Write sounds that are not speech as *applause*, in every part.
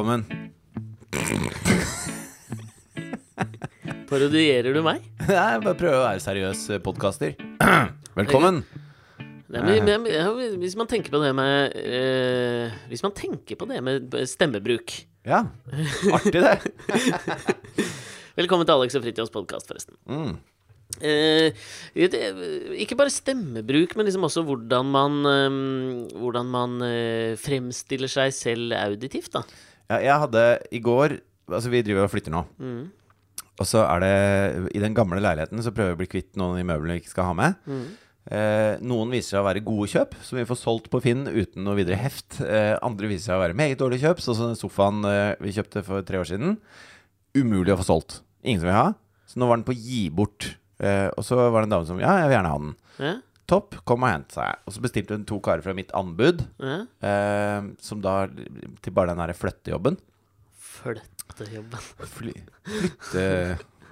Velkommen. *laughs* Parodierer du meg? Nei, jeg bare prøver å være seriøs eh, podkaster. *clears throat* Velkommen. Nei, men, men, ja, hvis man tenker på det med eh, Hvis man tenker på det med stemmebruk Ja, artig det. *laughs* Velkommen til Alex og Fritjofs podkast, forresten. Mm. Eh, det, ikke bare stemmebruk, men liksom også hvordan man eh, Hvordan man eh, fremstiller seg selv auditivt, da. Ja, jeg hadde i går Altså, vi driver og flytter nå. Mm. Og så er det I den gamle leiligheten så prøver vi å bli kvitt noen av de møblene vi ikke skal ha med. Mm. Eh, noen viser seg å være gode kjøp, som vi får solgt på Finn uten noe videre heft. Eh, andre viser seg å være meget dårlige kjøp, sånn som sofaen eh, vi kjøpte for tre år siden. Umulig å få solgt. Ingen som vil ha. Så nå var den på gi bort. Eh, og så var det en dame som Ja, jeg vil gjerne ha den. Ja, Topp, kom og hent, sa jeg. Og så bestilte hun to karer fra mitt anbud, mm. eh, som da til bare den derre flyttejobben. Flyttejobben. Fly, flytte...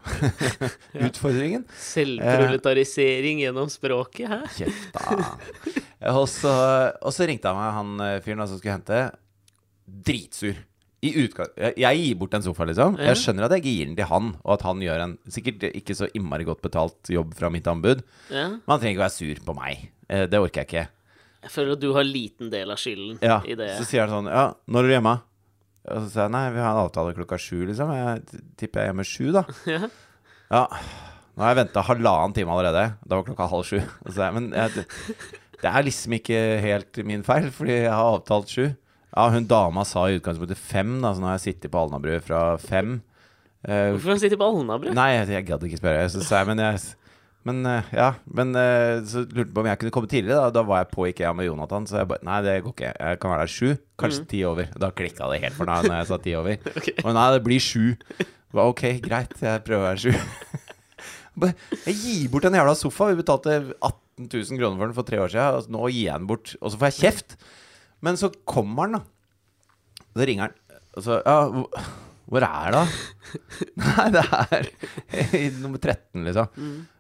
*laughs* Utfordringen. Selvproletarisering gjennom språket, hæ? Kjeft, da. Og så, ringte han meg, han eh, fyren som skulle hente. Dritsur. Jeg, gir bort en sofa, liksom. Jeg skjønner at jeg ikke gir den til han, og at han gjør en sikkert ikke så innmari godt betalt jobb fra mitt anbud. Ja. Men han trenger ikke være sur på meg. Eh, Det orker jeg ikke. Jeg føler at du har liten del av skylden Ja, i det. Så sier han sånn Ja, når er du hjemme? Og så sier jeg nei, vi har en avtale klokka sju, liksom. Jeg tipper jeg er hjemme sju, da. *laughs* Ja. Ja. Nå har jeg venta halvannen time allerede. Da var klokka halv sju. Jeg, men jeg, det er liksom ikke helt min feil, fordi jeg har avtalt sju. Ja, hun dama sa i utgangspunktet fem, da, så nå har jeg sittet på Alnabru fra fem. Uh, Hvorfor har hun sittet på Alnabru? nei, jeg, jeg gadd ikke spørre. Så sa jeg, men jeg men eh, ja, men eh, så lurte jeg på om jeg kunne komme tidligere. Da, da var jeg på IKEA med Jonathan. Så jeg bare Nei, det går ikke. Jeg kan være der sju. Kanskje ti over. Da klikka det helt for meg når jeg sa ti over. *laughs* okay. Og nei, det blir sju. Ba, ok, greit. Jeg prøver å være sju. *laughs* Jeg gir bort en jævla sofa. Vi betalte 18 000 kroner for den for tre år siden. Og nå gir jeg den bort. Og så får jeg kjeft. Men så kommer han, da. Så ringer han. Og så Ja, hvor, er det, da? *laughs* Nei, det er i nummer 13, liksom.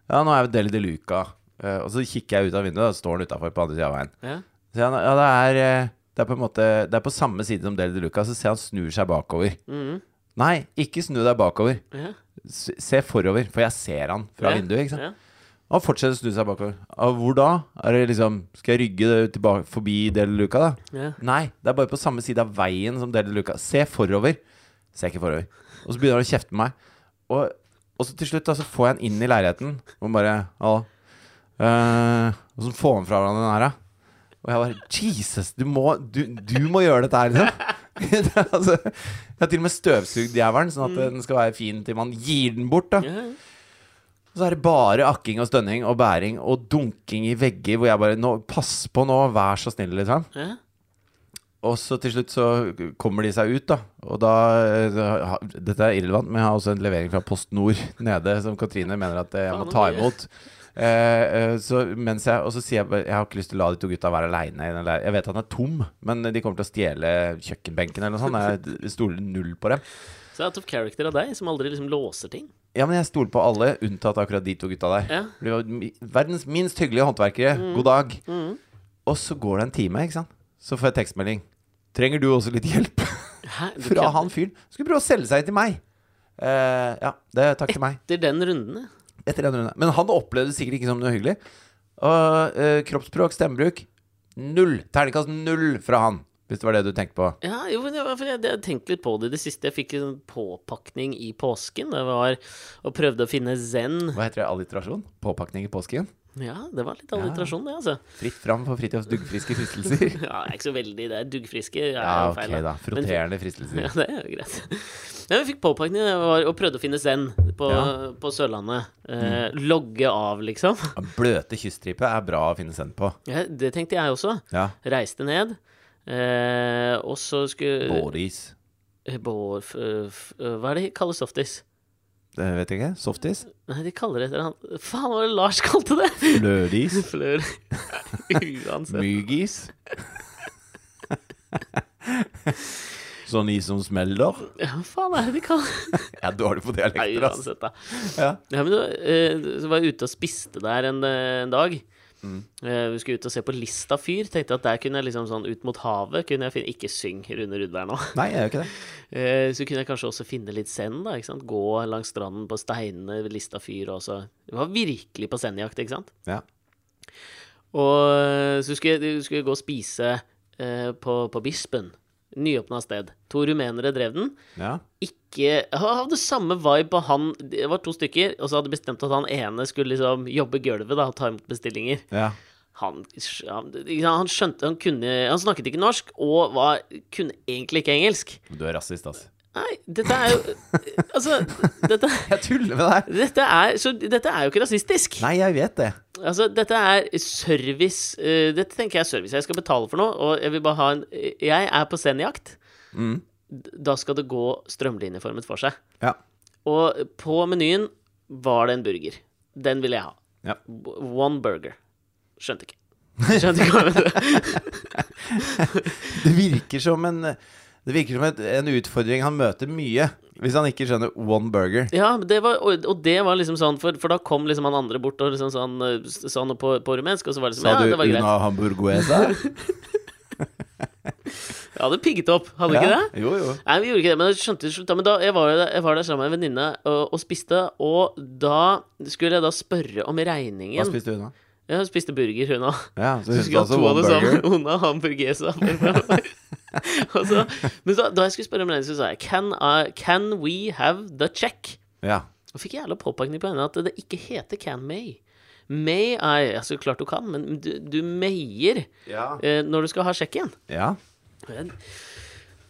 Ja, nå er vi Deli de Luca. Eh, og så kikker jeg ut av vinduet, og står han utafor på andre sida av veien. Ja. Så han, ja, det er, eh, det er på en måte Det er på samme side som Deli de Luca, så ser han snur seg bakover. Mm. Nei, ikke snu deg bakover. Ja. Se forover, for jeg ser han fra Ja. vinduet. ikke sant? Han fortsetter å snu seg bakover. Ja, hvor da? Er det liksom Skal jeg rygge det tilbake forbi Deli Luka da? Ja. Nei, det er bare på samme side av veien som Deli Luka Se forover. Ser ikke forover. Og så begynner han å kjefte på meg. Og, og så til slutt da, så får jeg han inn i leiligheten. Og bare Hallo. Uh, og så får han fra hverandre den her, da. Og jeg bare Jesus, du må, du, du må gjøre dette her, liksom. Det *laughs* altså, jeg har til og med støvsugd jævelen, sånn at den skal være fin til man gir den bort. da. Og så er det bare akking og stønning og bæring og dunking i vegger hvor jeg bare nå, Pass på nå, vær så snill, liksom. Ja. Og så til slutt så kommer de seg ut, da. Og da Dette er irrelevant, men jeg har også en levering fra Post Nord nede som Katrine mener at jeg må ta imot. Eh, eh, så mens jeg Og så sier jeg Jeg har ikke lyst til å la de to gutta være aleine. Jeg vet at han er tom, men de kommer til å stjele kjøkkenbenken eller noe sånt. Jeg stoler null på dem. Så out of character av deg, som aldri liksom låser ting. Ja, men jeg stoler på alle, unntatt akkurat de to gutta der. Ja. De var verdens minst hyggelige håndverkere. God dag. Mm. Og så går det en time, ikke sant. Så får jeg tekstmelding. Trenger du også litt hjelp? *laughs* Hæ? *laughs* Fra han fyren. Skulle prøve å selge seg til meg. Uh, ja, det takk til meg. Etter den runden. Etter den runden. Men han opplevde det sikkert ikke som noe hyggelig. Og uh, kroppsspråk, stemmebruk null. Terningkast null fra han. Hvis det var det du tenkte på. Ja, jo, for jeg, jeg tenkte litt på det i det siste. Jeg fikk en påpakning i påsken. Det var og prøvde å finne zen. Hva heter det? Alliterasjon? Påpakning i påsken? Ja, det var litt alliterasjon, det, altså. Fritt fram for Fridtjofs duggfriske fristelser. *laughs* Ja, jeg er ikke så veldig det. Duggfriske er Ja, ok, feil, da. Frotterende *laughs* fristelser. Ja, det er jo greit. Ja, vi fikk påpakning var, og prøvde å finne zen på, Ja. på Sørlandet. Eh, Logge av, liksom. Bløte kyststriper er bra å finne zen på. Ja, det tenkte jeg også. Ja. Reiste ned. Eh, og så skulle Båris. Eh, Bår... f- Hva er det de kaller softis? Det vet jeg ikke. Softis. Nei, de kaller det et eller annet Faen, hva var det Lars kalte det? Fløris. *laughs* Flør. *laughs* Uansett. Mygis. *laughs* sånn is som smeller. Ja, hva faen er det de kaller det? Jeg er dårlig på dialekter, altså. uansett, da. Ja. Ja, men du, eh, var ute og spiste der en, eh, en dag. Eh, vi skulle ut og se på Lista fyr. Tenkte at der kunne jeg liksom sånn ut mot havet kunne jeg finne Ikke syng Rune Rudberg nå. Nei, jeg gjør ikke det. *laughs* Eh, så kunne jeg kanskje også finne litt zen, da. ikke sant? Gå langs stranden på steinene ved Lista fyr og så Det var virkelig på zen-jakt, ikke sant? Ja. Og eh, så skulle jeg skulle jeg gå og spise på, på Bispen. Nyåpna sted. To rumenere drev den. ja. Ikke hadde samme vibe på han Det var to stykker, og så hadde bestemt at han ene skulle liksom jobbe gulvet da, og ta imot bestillinger. ja. Han, han, han skjønte Han kunne Han snakket ikke norsk, og var, kunne egentlig ikke engelsk. Du er rasist, altså. Nei, dette er jo Altså, dette, *laughs* Jeg tuller med deg. dette, er, så, dette er jo ikke rasistisk. Nei, jeg vet det. Altså, dette er service Uh, Dette tenker jeg er service. Jeg skal betale for noe, og jeg vil bare ha en Jeg er på scenejakt. Mm. Da skal det gå strømlinjeformet for seg. Ja. Og på menyen var det en burger. Den ville jeg ha. Ja. One burger. Skjønte ikke. Skjønte ikke hva jeg *laughs* mente. Det virker som en Det virker som et, en utfordring han møter mye. Hvis han ikke skjønner one burger. Ja, det var, og og det var liksom sånn, for, for da kom liksom han andre bort og liksom sånn, eh, sa noe på, på rumensk, og så var det liksom Sa Ja, du det var greit. una hamburguesa? *laughs* Jeg hadde pigget opp, hadde ikke det? Jo, jo. Nei, vi gjorde ikke det, men jeg skjønte til slutt Men da, jeg var, der- jeg var der sammen med en venninne og, og spiste, og da skulle jeg da spørre om regningen. Hva spiste hun da? Jeg spiste burger, hun òg. Ja, så hun skulle sa ha altså to av det samme. *laughs* Una hamburguesa. *laughs* *laughs* Så, men da, da jeg skulle spørre om det, så sa jeg can, I, can we have the check? Ja. Og fikk jævla påpakning på henne at det ikke heter can may. May I Altså, klart du kan, men du, du mayer Ja. eh, når du skal ha sjekken. ja.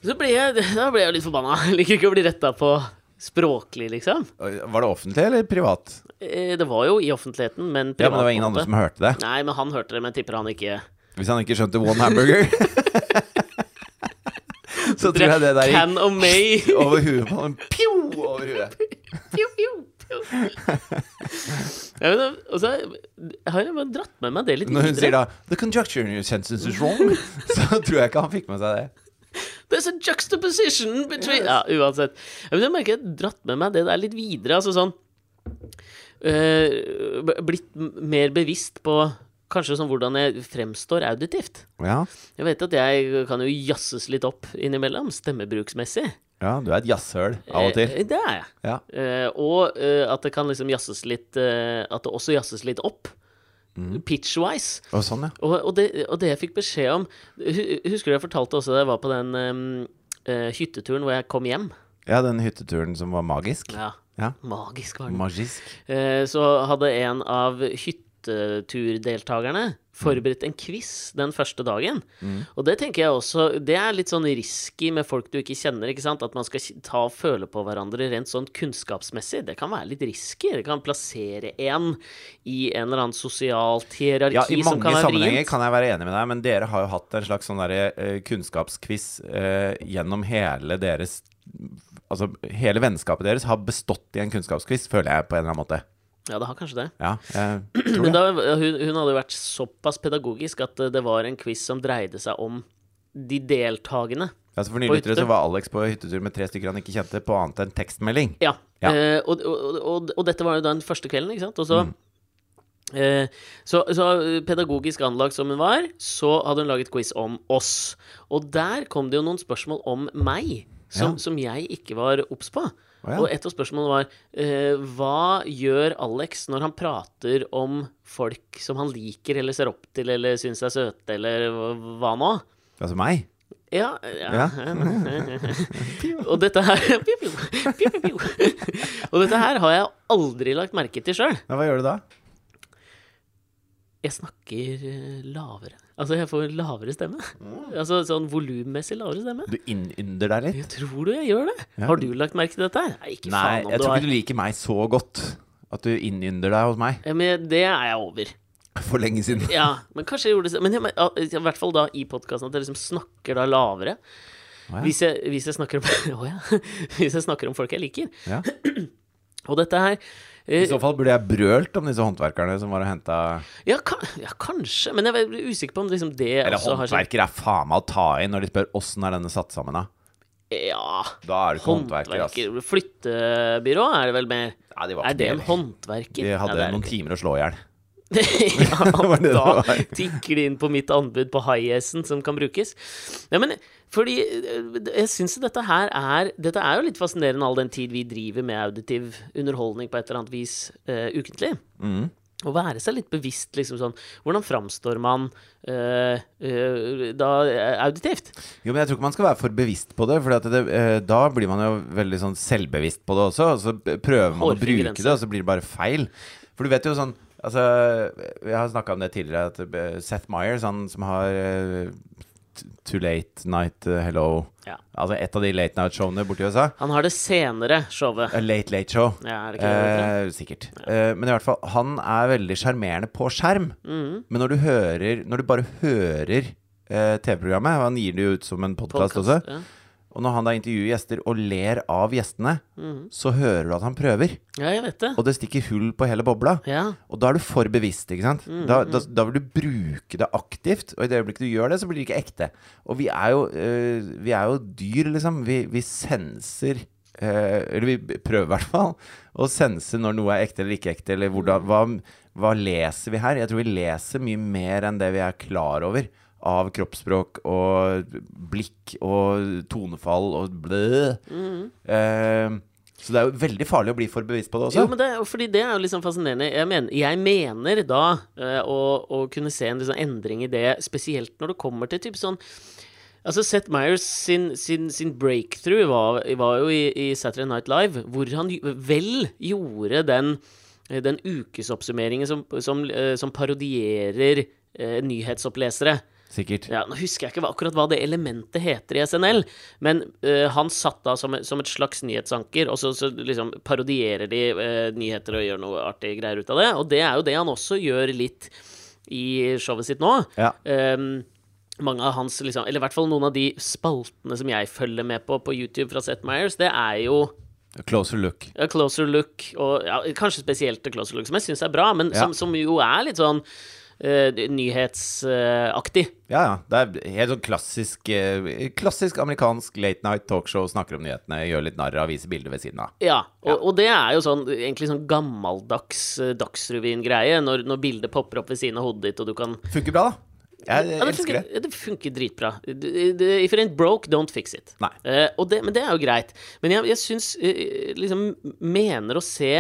Så ble jeg, *laughs* da ble jeg litt forbanna. Liker ikke å bli retta på språklig, liksom. Var det offentlig eller privat? Eh, Det var jo i offentligheten, men Ja, men det var ingen andre som hørte det. Nei, men han hørte det, men tipper han ikke Hvis han ikke skjønte one hamburger. *laughs* så tror jeg det der gikk *laughs* over huet på ham. Pjo! Over huet. Pjo, pjo, pjo. Ja, men, og så har jeg bare dratt med meg det litt Når hun sier da 'The conjunction in your sentence is wrong', *laughs* så tror jeg ikke han fikk med seg det. There's a juxtaposition between Ja, uansett. Men jeg merker jeg har dratt med meg det der litt videre. Altså sånn eh, Blitt mer bevisst på kanskje sånn hvordan jeg fremstår auditivt. Ja, Jeg vet at jeg kan jo jazzes litt opp innimellom, stemmebruksmessig. ja du er et jazzhøl av og til. Eh, det er jeg. Ja. Eh, og eh, at det kan liksom jazzes litt eh, At det også jazzes litt opp. Mm. Pitch-wise. Og sånn, ja. Og, og, det, og det jeg fikk beskjed om Husker du jeg fortalte også da jeg var på den um, hytteturen hvor jeg kom hjem? Ja, den hytteturen som var magisk. Ja. Ja. Magisk var den. Magisk. Så hadde en av hytteturdeltakerne forberedt en quiz den første dagen. Og det tenker jeg også Det er litt sånn risky med folk du ikke kjenner. ikke sant? At man skal ta og føle på hverandre rent sånn kunnskapsmessig. Det kan være litt risky. Det kan plassere en i en eller annen sosialt hierarki Ja, i som mange kan være sammenhenger kan jeg være enig med deg, men dere har jo hatt en slags sånn derre eh, kunnskapsquiz eh, gjennom hele deres Altså hele vennskapet deres har bestått i en kunnskapsquiz, føler jeg på en eller annen måte. Ja, det har kanskje det. Ja, *clears throat* tror Men da, hun, hun hadde vært såpass pedagogisk at eh, det var en quiz som dreide seg om de deltakende. Altså for nye lyttere så var Alex på hyttetur med tre stykker han ikke kjente, på annet enn tekstmelding. Ja. Ja. Eh, og, og, og, og dette var jo da den første kvelden, ikke sant? Og så, Mm. eh, så, så pedagogisk anlagt som hun var, så hadde hun laget quiz om oss. Og der kom det jo noen spørsmål om meg, som, Ja. som jeg ikke var obs på. Å ja. Og et av spørsmålene var eh, Hva gjør Alex når han prater om folk som han liker eller ser opp til eller syns er søte, eller hva- nå? Altså meg? Ja, ja. Ja. *laughs* Og dette her. *laughs* Og dette her har jeg aldri lagt merke til sjøl. Hva gjør du da? Jeg snakker eh, lavere. Altså, jeg får lavere stemme. Altså sånn volummessig lavere stemme. Du innynder deg litt? Jeg tror du jeg gjør det. Ja. Har du lagt merke til dette? Nei, ikke Nei, faen om jeg du tror har. ikke du liker meg så godt. At du innynder deg hos meg. Ja, Men det er jeg over. For lenge siden. Ja, men kanskje jeg gjorde det Men jeg, i hvert fall da i podkasten at jeg liksom snakker da lavere. Oh, ja. Hvis, jeg, hvis, jeg snakker om, *laughs* oh, ja. *laughs* hvis jeg snakker om folk jeg liker. Ja. *clears throat* Og dette her eh, I så fall burde jeg brølt om disse håndverkerne som var og henta ja, kan, ja, kanskje. Men jeg er usikker på om liksom det Eller også har håndverker er faen meg å ta inn når de spør åssen er denne satt sammen, da. Ja Da er det ikke håndverker. Håndverker. Flyttebyrå er det vel mer? Ja, de Er det en håndverker? De hadde det det noen ikke. timer å slå i hjel. *laughs* ja, *laughs* da tikker det inn på mitt anbud på high-asen som kan brukes. Ja, men fordi eh, jeg syns dette her er Dette er jo litt fascinerende all den tid vi driver med auditiv underholdning på et eller annet vis uh, ukentlig. Mm. Å være seg litt bevisst, liksom sånn Hvordan framstår man øh, øh, da auditivt? Jo, men jeg tror ikke man skal være for bevisst på det, for det, eh, da blir man jo veldig sånn selvbevisst på det også. Og så prøver man å bruke grenser. det, og så blir det bare feil. For du vet jo sånn Altså, jeg har snakka om det tidligere, at eh, Seth Meyers, han som har eh, Too Late Night eh, Hello Ja. Altså et av de late night-showene borti USA. Han har det senere showet. A Late Late Show. Ja, det det? Eh, sikkert. Eh, men i hvert fall, han er veldig sjarmerende på skjerm. Mm. Men når du hører Når du bare hører eh, TV-programmet Han gir det jo ut som en podkast også. Og når han da intervjuer gjester og ler av gjestene, så hører du at han prøver. ja, jeg vet det. Og det stikker hull på hele bobla. Ja. Og da er du for bevisst, ikke sant? Da, da, da vil du bruke det aktivt, og i det øyeblikket du gjør det, så blir det ikke ekte. Og vi er jo, eh, vi er jo dyr, liksom. Vi, vi senser eh, Eller vi prøver i hvert fall å sense når noe er ekte eller ikke ekte, eller hvordan, hva, hva leser vi her? Jeg tror vi leser mye mer enn det vi er klar over. Av kroppsspråk og blikk og tonefall og blø. Eh, så det er jo veldig farlig å bli for bevisst på det også. Jo, men det, fordi det er jo liksom fascinerende. Jeg mener, jeg mener da eh, å, å kunne se en liksom endring i det, spesielt når det kommer til type sånn Altså, Seth Meyers sin, sin, sin breakthrough var, var jo i, i Saturday Night Live, hvor han vel gjorde den, den ukesoppsummeringen som, som, eh, som parodierer eh, nyhetsopplesere. Sikkert. Ja, Nå husker jeg ikke akkurat hva det elementet heter i SNL, men uh, han satt da som, som et slags nyhetsanker, og så, så liksom parodierer de uh, nyheter og gjør noe artig greier ut av det. Og det er jo det han også gjør litt i showet sitt nå. Ja. Um, mange av hans, liksom, eller i hvert fall noen av de spaltene som jeg følger med på på YouTube fra Seth Meyers, det er jo A closer look. A Closer Look, og ja, kanskje spesielt A Closer Look, som jeg syns er bra, men Ja. som, som jo er litt sånn nyhetsaktig. Ja, ja. Det er helt sånn klassisk eh, Klassisk amerikansk late night talkshow. Snakker om nyhetene, gjør litt narr av, viser bilder ved siden av. Ja, og, og det er jo sånn egentlig sånn gammeldags uh, Dagsrevyen-greie, når, når bildet popper opp ved siden av hodet ditt, og du kan Funker bra, da. Jeg ja, det, elsker funker, det. ja, det funker dritbra. If it ain't broke, don't fix it. Eh, og det, men det er jo greit. Men jeg, jeg syns uh, liksom Mener å se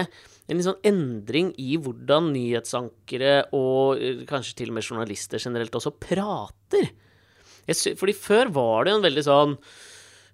en litt sånn endring i hvordan nyhetsankere og eh, kanskje til og med journalister generelt også prater. Jeg fordi før var det jo en veldig sånn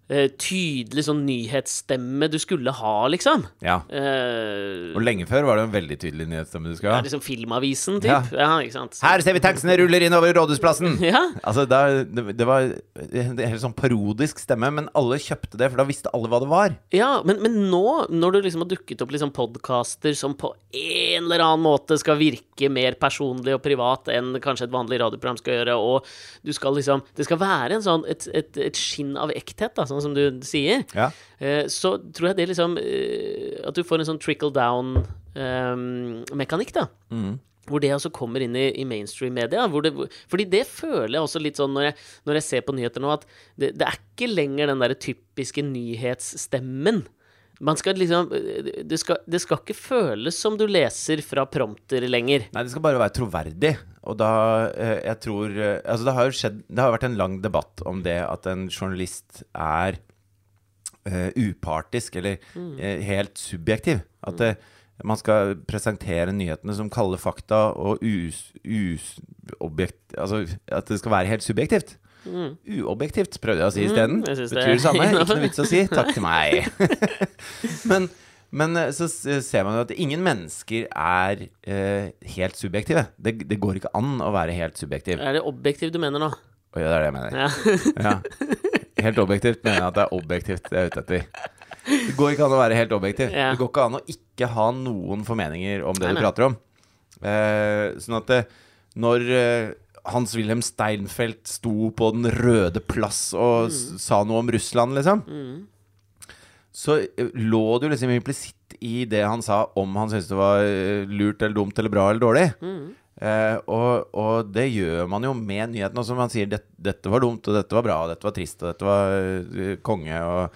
tydelig sånn nyhetsstemme du skulle ha, liksom. Ja. Uh, Og lenge før var det en veldig tydelig nyhetsstemme du skulle ja, liksom Filmavisen, typ. Ja, ikke sant. Her ser vi tanksene ruller innover Rådhusplassen! *laughs* Ja. Altså, da, det, det var en helt sånn parodisk stemme, men alle kjøpte det, for da visste alle hva det var. Ja, men, men nå, når du liksom har dukket opp liksom podkaster som på en eller annen måte skal virke mer personlig og privat enn kanskje et vanlig radioprogram skal gjøre, og du skal liksom Det skal være en sånn, et, et, et skinn av ekthet, da, sånn som du sier. Ja. Eh, så tror jeg det liksom eh, At du får en sånn trickle down-mekanikk, da. Hvor det også kommer inn i, i mainstream-media. Fordi det føler jeg også litt sånn når jeg, når jeg ser på nyheter nå, at det, det er ikke lenger den derre typiske nyhetsstemmen. Man skal liksom det skal, det skal ikke føles som du leser fra prompter lenger. Nei, det skal bare være troverdig. Og da eh, Jeg tror eh, Altså, det har jo skjedd Det har vært en lang debatt om det at en journalist er uh, upartisk, eller eh, helt subjektiv. At det, man skal presentere nyhetene som kalde fakta og us, us, objekt, Altså at det skal være helt subjektivt. Uobjektivt, prøvde jeg å si isteden. Mm, Betyr det- samme. Ikke *laughs* noe vits å si. Takk til meg. *laughs* men, men eh, så ser man jo at ingen mennesker er eh, helt subjektive. Det, det går ikke an å være helt subjektiv. Er det objektiv du mener nå? Å ja, det er det jeg mener. Ja. Ja. Helt objektivt mener jeg at det er objektivt det er ute etter. Det går ikke an å være helt objektiv. Ja. Det går ikke an å ikke ha noen formeninger om det Nei, du prater om. Eh, sånn at det, når eh, Hans-Wilhelm Steinfeld sto på Den røde plass og Mm. sa noe om Russland, liksom, så eh, lå det jo liksom implisitt i det han sa, om han syntes det var eh, lurt eller dumt eller bra eller dårlig. Eh, og, og det gjør man jo med nyhetene Som Man sier det, 'dette var dumt', og 'dette var bra', og 'dette var trist', og 'dette var uh, konge', og,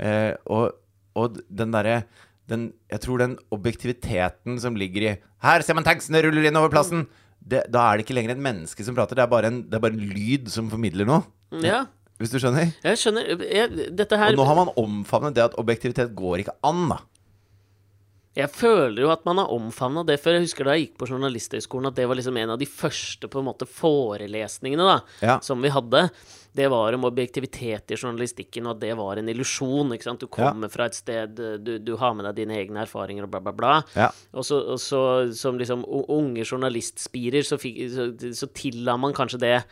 eh, og, og den derre Jeg tror den objektiviteten som ligger i Her ser man tanksene ruller inn over plassen! Det, da er det ikke lenger et menneske som prater, det er bare en, det er bare en lyd som formidler noe. Ja, Hvis du skjønner? jeg skjønner. Jeg, dette her Og nå har man omfavnet det at objektivitet går ikke an, da. Jeg føler jo at man har omfavna det før. Jeg husker da jeg gikk på Journalisthøgskolen, at det var liksom en av de første på en måte forelesningene da, Ja. som vi hadde. Det var om objektivitet i journalistikken, og at det var en illusjon. ikke sant? Du Ja. kommer fra et sted, du, du har med deg dine egne erfaringer og bla, bla, bla. Ja. Og så, og så som liksom unge journalistspirer, så, fikk, så, så tilla man kanskje det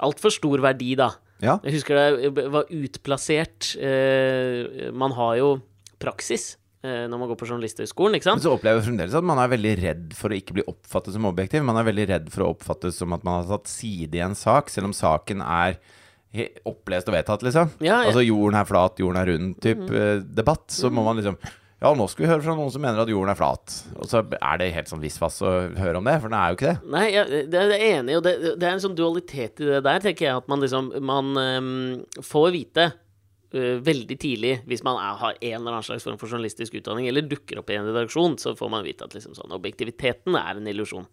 altfor stor verdi, da. Ja. Jeg husker det var utplassert. Eh, man har jo praksis når man går på Journalisthøgskolen, ikke Men så opplever jeg fremdeles at man er veldig redd for å ikke bli oppfattet som objektiv. Man er veldig redd for å oppfattes som at man har tatt side i en sak, selv om saken er opplest og vedtatt, liksom. Ja, ja. Altså jorden er flat, jorden er rund, type mm. debatt. Så må man liksom Ja, nå skal vi høre fra noen som mener at jorden er flat. Og så er det helt sånn visvas å høre om det, for den er jo ikke det. Nei, jeg, det er enig og det, det er en sånn dualitet i det der, tenker jeg. At man liksom Man um, får vite eh, veldig tidlig, hvis man er, har en eller annen slags form for journalistisk utdanning, eller dukker opp i en redaksjon, så får man vite at liksom sånn, objektiviteten er en illusjon.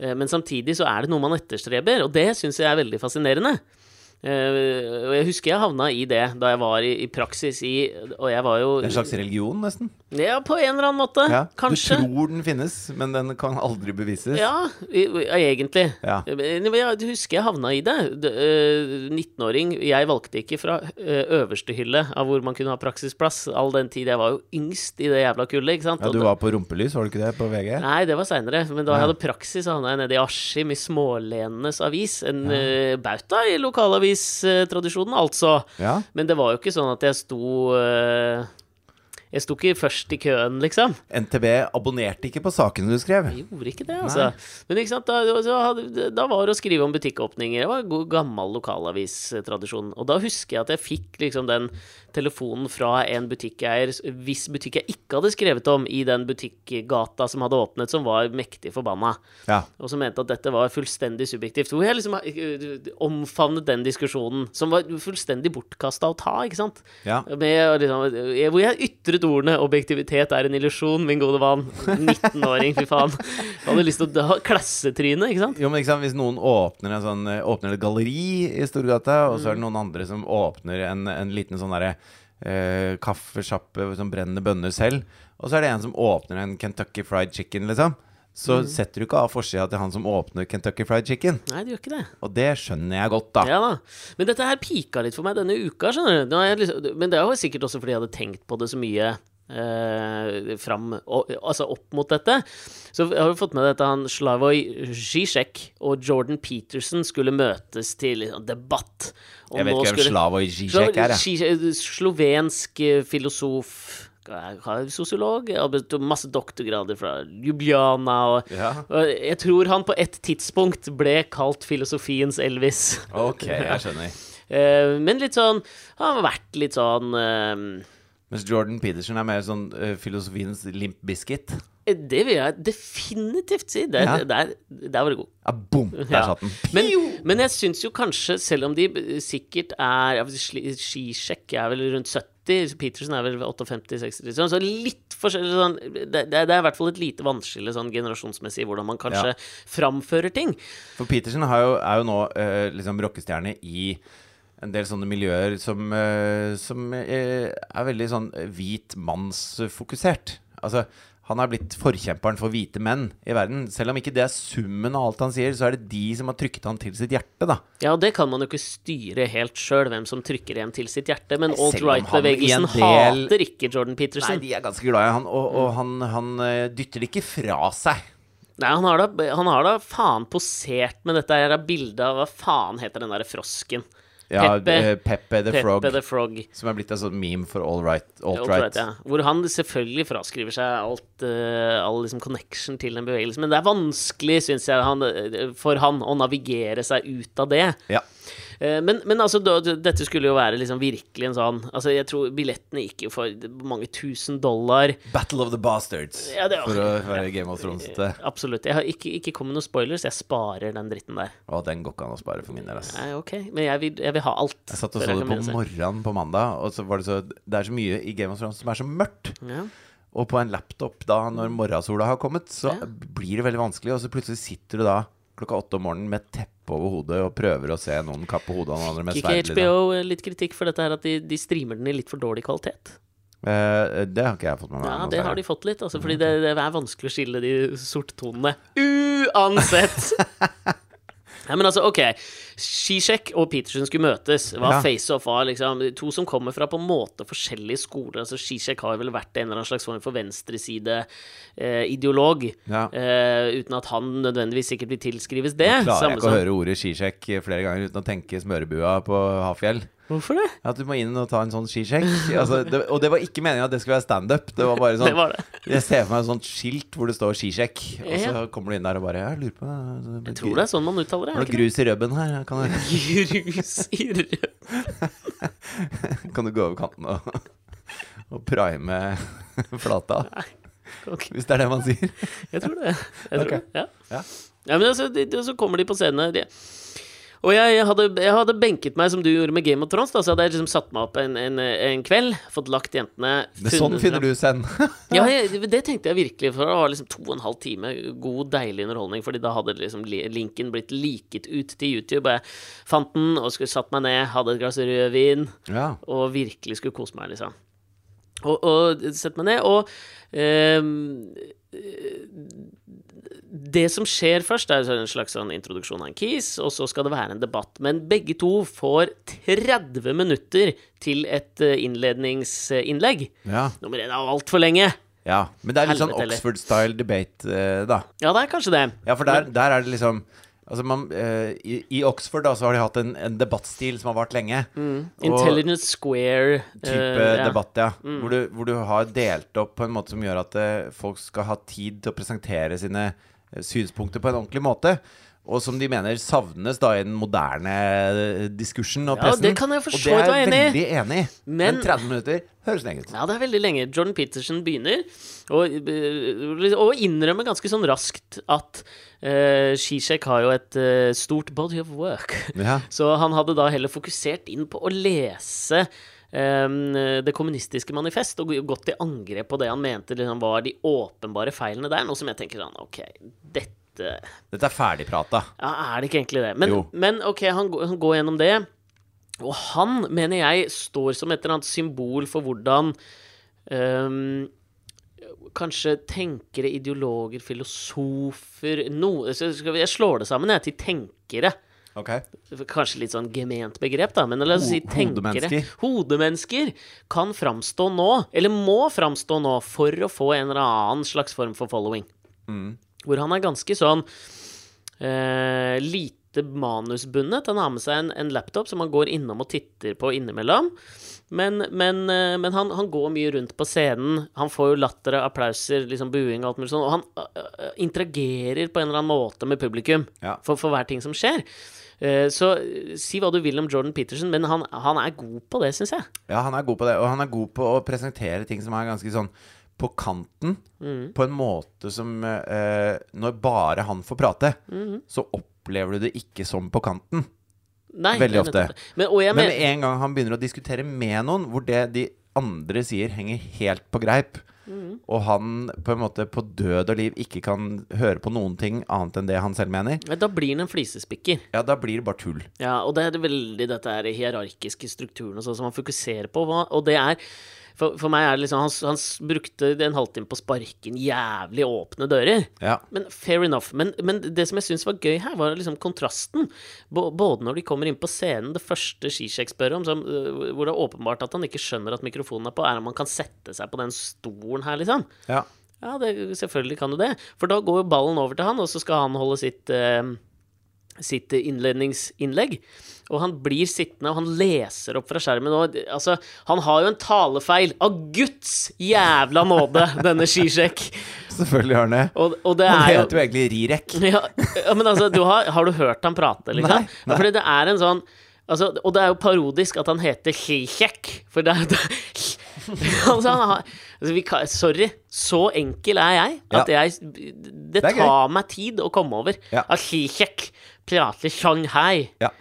Eh, men samtidig så er det noe man etterstreber, og det syns jeg er veldig fascinerende. Eh, og jeg husker jeg havna i det da jeg var i, i praksis i Og jeg var jo En slags religion, nesten. Ja, på en eller annen måte. Ja. Kanskje. Du tror den finnes, men den kan aldri bevises. Ja, egentlig. Ja. Jeg husker jeg havna i det. Det, eh, 19-åring. Jeg valgte ikke fra eh, øverste hylle av hvor man kunne ha praksisplass, all den tid jeg var jo yngst i det jævla kullet, ikke sant. Ja, du var på rumpelys, var du ikke det, på VG? Nei, det var seinere. Men da jeg hadde praksis, havna jeg nede i Askim, i Smålenenes avis. En bauta i lokalavistradisjonen, altså. Ja. Men det var jo ikke sånn at jeg sto eh, Jeg sto ikke først i køen, liksom. NTB abonnerte ikke på sakene du skrev. Jeg gjorde ikke det, altså. Men ikke sant, da, da var det å skrive om butikkåpninger. Det var en god, gammel lokalavistradisjon. Og da husker jeg at jeg fikk liksom den telefonen fra en butikkeier hvis butikk jeg ikke hadde skrevet om i den butikkgata som hadde åpnet, som var mektig forbanna. Ja. Og som mente at dette var fullstendig subjektivt. Hvor jeg liksom eh, omfavnet den diskusjonen, som var fullstendig bortkasta å ta, ikke sant? Ja. Med, liksom, eh, hvor jeg ytret ordene 'objektivitet er en illusjon', min gode vann. 19-åring, fy faen. Jeg hadde lyst til å ha klassetryne, ikke sant? Jo, men ikke sant, Hvis noen åpner, en sånn, eh, åpner et galleri i Storgata, og så er det noen andre som åpner en, en liten sånn derre eh, kaffesjappe som brenner bønner selv, og så er det en som åpner en Kentucky Fried Chicken, liksom, så setter du ikke av forsida til han som åpner Kentucky Fried Chicken. Nei, det gjør ikke det. Og det skjønner jeg godt, da. Ja da. Men dette her pika litt for meg denne uka, skjønner du. Liksom, men det er jo sikkert også fordi jeg hadde tenkt på det så mye. Eh, fram, og, altså opp mot dette. Så har vi fått med dette han Slavoj Zizek og Jordan Peterson skulle møtes til liksom, debatt. Og Jeg vet ikke hvem skulle- Slavoj Zizek er, jeg. Slovensk filosof Sosiolog. Masse doktorgrader fra Ljubljana. Og, Ja. og jeg tror han på et tidspunkt ble kalt filosofiens Elvis. Ok, jeg skjønner. *laughs* Eh, men litt sånn Han har vært litt sånn eh, Mens Jordan Peterson er mer sånn uh, filosofiens Limp Biscuit. Det vil jeg definitivt si. Der, Ja. der, der var det god. Ja, bom! Der Ja. satt den. Men, men jeg syns jo kanskje, selv om de eh, sikkert er Skisjekk er vel rundt 70, Peterson er vel 58-60, sånn, så litt forskjellig sånn det, det er i hvert fall et lite vannskille sånn generasjonsmessig hvordan man kanskje Ja. framfører ting. For Peterson har jo, er jo nå uh, liksom rockestjerne i en del sånne miljøer som, eh, som eh, er veldig sånn hvit mannsfokusert. Altså, han er blitt forkjemperen for hvite menn i verden. Selv om ikke det er summen av alt han sier, så er det de som har trykket han til sitt hjerte, da. Ja, og det kan man jo ikke styre helt sjøl, hvem som trykker en til sitt hjerte. Men alt-right-bevegelsen del- hater ikke Jordan Peterson. Nei, de er ganske glad i han, og, og han, han eh, dytter det ikke fra seg. Nei, han har, da, han har da faen posert med dette her bildet av Hva faen heter den derre frosken? Ja, Peppe. eh, Peppe the Frog, the Frog. som er blitt en sånn meme for all right. Alt Alt-right, right. ja. Hvor han selvfølgelig fraskriver seg alt, uh, all liksom connection til den bevegelsen. Men det er vanskelig, syns jeg, han, eh, for han å navigere seg ut av det. Ja. Eh, Men, men altså, da, dette skulle jo være liksom virkelig en sånn Altså, jeg tror billettene gikk jo for mange tusen dollar. Battle of the Bastards, Ja, det for å være Game of Thrones-ete. Absolutt. Jeg har ikke, ikke kommet noen spoilers, jeg sparer den dritten der. Å, den går ikke an å spare for min del, ass. Nei, ok, men jeg vil, jeg vil ha alt. Jeg satt og så det på morgenen på mandag, og så var det så Det er så mye i Game of Thrones som er så mørkt. Ja. Og på en laptop da, når morgensola har kommet, så Ja. blir det veldig vanskelig. Og så plutselig sitter du da klokka åtte om morgenen med teppe over hodet og prøver å se noen kappe hodet av noen andre med sverd. Liksom. HBO litt kritikk for dette her at de, de streamer den i litt for dårlig kvalitet? Eh, det har ikke jeg fått med meg. Ja, det har de fått litt, altså, fordi det, det er vanskelig å skille de sorttonene. Uansett! *laughs* Nei, men altså, ok. Skisjekk og Petersen skulle møtes. Hva Ja. face-off var liksom To som kommer fra på en måte forskjellige skoler. Altså, Skisjekk har vel vært en eller annen slags form for venstreside-ideolog. Ja. eh, uten at han nødvendigvis sikkert vil tilskrives det. Klarer jeg ikke ikke å høre ordet skisjekk flere ganger uten å tenke smørebua på Hafjell. Hvorfor det? At du må inn og ta en sånn skisjekk. Altså, det, og det var ikke meningen at det skulle være standup. Det var bare *laughs* Det sånn var det. Jeg ser for meg et sånt skilt hvor det står skisjekk, og så kommer du inn der og bare Jeg lurer på Jeg tror det er sånn man uttaler det. Har du grus i rubben her? Kan du. *laughs* Grus i rød. *laughs* kan du gå over kanten og, og prime flata? Okay. Hvis det er det man sier. Jeg tror det. Jeg tror okay. det. Ja. Ja. Ja, men altså, de, de, så kommer de på scenen. De. Og jeg hadde, jeg hadde benket meg som du gjorde med Game of Thrones. Da, så hadde jeg liksom satt meg opp en, en, en kveld, fått lagt jentene sånn finner du Zen. *laughs* Ja, jeg, det tenkte jeg virkelig, for det var liksom to og en halv time god, deilig underholdning. Fordi da hadde liksom linken blitt liket ut til YouTube. Og jeg fant den og skulle satt meg ned, hadde et glass rødvin Ja. og virkelig skulle kose meg, liksom. Og, og sette meg ned, og ehm, Det som skjer først, er en slags sånn introduksjon av en kis, og så skal det være en debatt. Men begge to får 30 minutter til et eh, innledningsinnlegg. ja. Nummer én er altfor lenge. ja. Men det er litt sånn Oxford-style debate, eh, da. Ja, det er kanskje det. Ja, for der, der er det liksom Altså man, uh, i, I Oxford da så har de hatt en, en debattstil som har vart lenge. Mm. Intelligence Square. type ja. debatt, ja. Hvor, du, hvor du har delt opp på en måte som gjør at uh, folk skal ha tid til å presentere sine synspunkter på en ordentlig måte. Og som de mener savnes da i den moderne eh, diskursen og Ja, pressen. det kan jeg for og så det vidt er være jeg enig i. veldig enig i. Men, Men- 30 minutter høres lenge ut. Ja, det er veldig lenge. Jordan Peterson begynner, og, innrømme innrømmer ganske sånn raskt at uh, Zizek har jo et uh, stort body of work. Ja. *laughs* Så han hadde da heller fokusert inn på å lese eh, Det kommunistiske manifest og gått til angrep på det han mente liksom, var de åpenbare feilene der. Noe som jeg tenker sånn OK, dette Dette er ferdigprata. Ja, er det ikke egentlig det? Men, men OK, han, går- han går gjennom det. Og han, mener jeg, står som et eller annet symbol for hvordan um, Kanskje tenkere, ideologer, filosofer no, Jeg slår det sammen jeg, til tenkere. Ok. Kanskje litt sånn gement begrep, da, men la oss si tenkere. hodemennesker. Hodemennesker kan framstå nå, eller må framstå nå, for å få en eller annen slags form for following. Mm. Hvor han er ganske sånn eh, lite manusbundet. Han har med seg en, en laptop som han går innom og titter på innimellom. Men, men, eh, men han, han går mye rundt på scenen. Han får jo latter og applauser, liksom buing og alt mulig sånn. Og han øh, interagerer på en eller annen måte med publikum Ja. for, for hver ting som skjer. Uh, Så si hva du vil om Jordan Peterson, men han, han er god på det, syns jeg. Ja, han er god på det. Og han er god på å presentere ting som er ganske sånn på kanten. Mm. På en måte som eh, Når bare han får prate, Mm-hmm. så opplever du det ikke som på kanten. Nei, Veldig ofte. Men, Men med en gang han begynner å diskutere med noen, hvor det de andre sier, henger helt på greip, Mm. og han på en måte på død og liv ikke kan høre på noen ting annet enn det han selv mener, Da blir han en flisespikker. ja, da blir det bare tull. Ja, og det er veldig dette her hierarkiske strukturen og sånn som han fokuserer på. Og det er For, for meg er det liksom han, han brukte en halvtime på å sparke inn jævlig åpne dører. Ja. Men fair enough. Men, men det som jeg syns var gøy her, var liksom kontrasten. B Både når de kommer inn på scenen, det første Zizek spør om, som, øh, hvor det er åpenbart at han ikke skjønner at mikrofonen er på, er om han kan sette seg på den stolen her, liksom. ja. Ja, det, selvfølgelig kan du det. For da går jo ballen over til han, og så skal han holde sitt, eh, sitt innledningsinnlegg. Og han blir sittende, og han leser opp fra skjermen. Og, altså, han har jo en talefeil av Guds jævla nåde, *laughs* denne Skisjekk. Selvfølgelig har han det. Og, og det Han er heter jo egentlig Rirek. ja, ja, men altså, du har, har du hørt han prate, liksom? Nei, nei. Fordi det er en sånn altså, Og det er jo parodisk at han heter Skisjekk, for det er jo *laughs* altså, har, altså, vi kan, Sorry, så enkel er jeg at jeg Det, gøy. tar meg tid å komme over. Ja. At Prater Shanghai. Ja.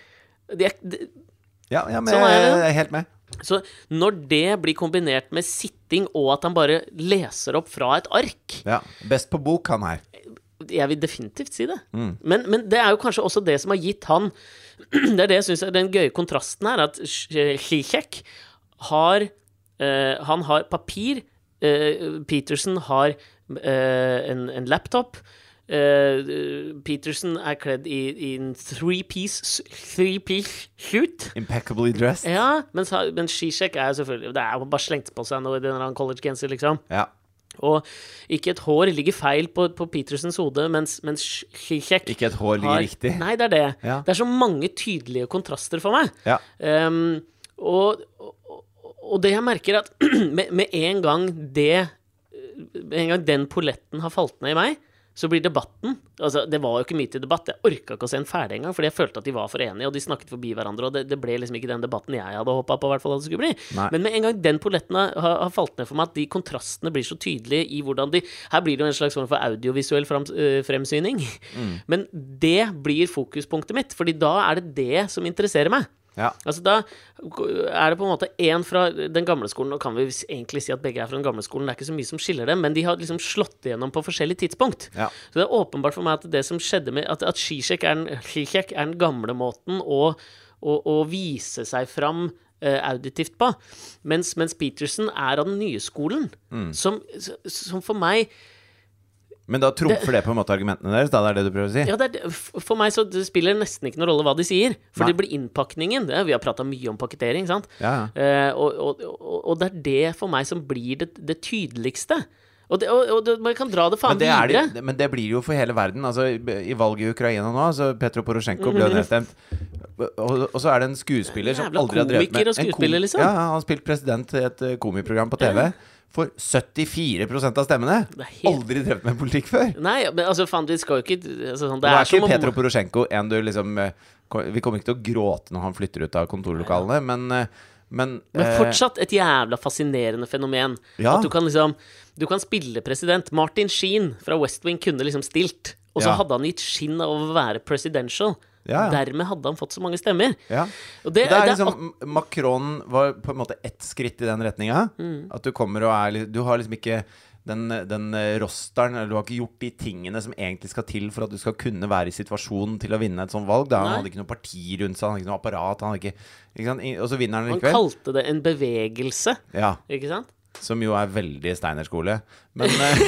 Det, det, Ja, ja, men Sånn er jeg er helt med. Så når det blir kombinert med sitting og at han bare leser opp fra et ark Ja. Best på bok, han her. Jeg vil definitivt si det. Men, men det er jo kanskje også det som har gitt han *clears throat* Det er det jeg syns er den gøye kontrasten her, at Zizek har uh, Han har papir. Uh, Peterson har uh, en, en laptop. Eh, Peterson er kledd i, en three-piece three-piece suit. Impeccably dressed. Ja, mens, ha- men Zizek er selvfølgelig Det er jo bare slengt på seg noe i en college-genser, liksom. Ja. Og ikke et hår ligger feil på, på Petersens hode, mens, mens Zizek Ikke et hår ligger har- riktig. Nei, det er det. Ja. Det er så mange tydelige kontraster for meg. Ja. Um, og, og, og det jeg merker, at *clears throat* med, med en gang det Med en gang den polletten har falt ned i meg, så blir debatten Altså, det var jo ikke mye til debatt. Jeg orka ikke å se den ferdig engang, fordi jeg følte at de var for enige, og de snakket forbi hverandre, og det, det ble liksom ikke den debatten jeg hadde håpa på, i hvert fall at det skulle bli. Nei. Men med en gang den polletten har, har falt ned for meg, at de kontrastene blir så tydelige i hvordan de Her blir det jo en slags form for audiovisuell frem, øh, fremsyning. Men det blir fokuspunktet mitt, fordi da er det det som interesserer meg. Ja. Altså Da er det på en måte én fra den gamle skolen, og kan vi egentlig si at begge er fra den gamle skolen, det er ikke så mye som skiller dem, men de har liksom slått igjennom på forskjellig tidspunkt. Ja. Så det er åpenbart for meg at det som skjedde med At, at skisjekk er, er den gamle måten å, å, å vise seg fram uh, auditivt på, mens, mens Peterson er av den nye skolen, som, som for meg Men da trumfer det på en måte argumentene deres? Da, det er det du prøver å si? Ja, det er, for meg så det spiller nesten ikke noen rolle hva de sier. For Nei. det blir innpakningen. Det, vi har prata mye om pakketering, sant? Ja, ja. Eh, og, og, og, og det er det for meg som blir det, det tydeligste. Og, det, og, og man kan dra det faen Men det, er videre. det, men det blir jo for hele verden. Altså, I valget i Ukraina nå, så Petro Porosjenko ble jo nedstemt. Og, og så er det en skuespiller som aldri har drevet komiker og en kom- skuespiller, liksom. Ja, han har spilt president i et eh, komiprogram på TV. For 74% av stemmene. Helt- Aldri drevet med politikk før. Nei, men altså, faen, de skal jo ikke altså, sånn, Det er er ikke om Petro Porosjenko en du liksom eh, Vi kommer ikke til å gråte når han flytter ut av kontorlokalene, men, eh, men, Men eh, fortsatt et jævla fascinerende fenomen. Ja. At du kan liksom Du kan spille president. Martin Sheen fra West Wing kunne liksom stilt. Og så Ja. hadde han gitt skinn av å være presidential. Ja, ja. Dermed hadde han fått så mange stemmer. Ja. Og det, Det er det er liksom Macron var på en måte ett skritt i den retninga. Mm. At du kommer og er Du har liksom ikke den, den rosteren eller Du har ikke gjort de tingene som egentlig skal til for at du skal kunne være i situasjonen til å vinne et sånt valg. Da. Han Nei. hadde ikke noe parti rundt seg, han hadde ikke noe apparat. Han hadde ikke, ikke sant? Og så vinner han likevel. Han kalte det en bevegelse, Ja, ikke sant? Som jo er veldig Steiner-skole. Men, *laughs* eh,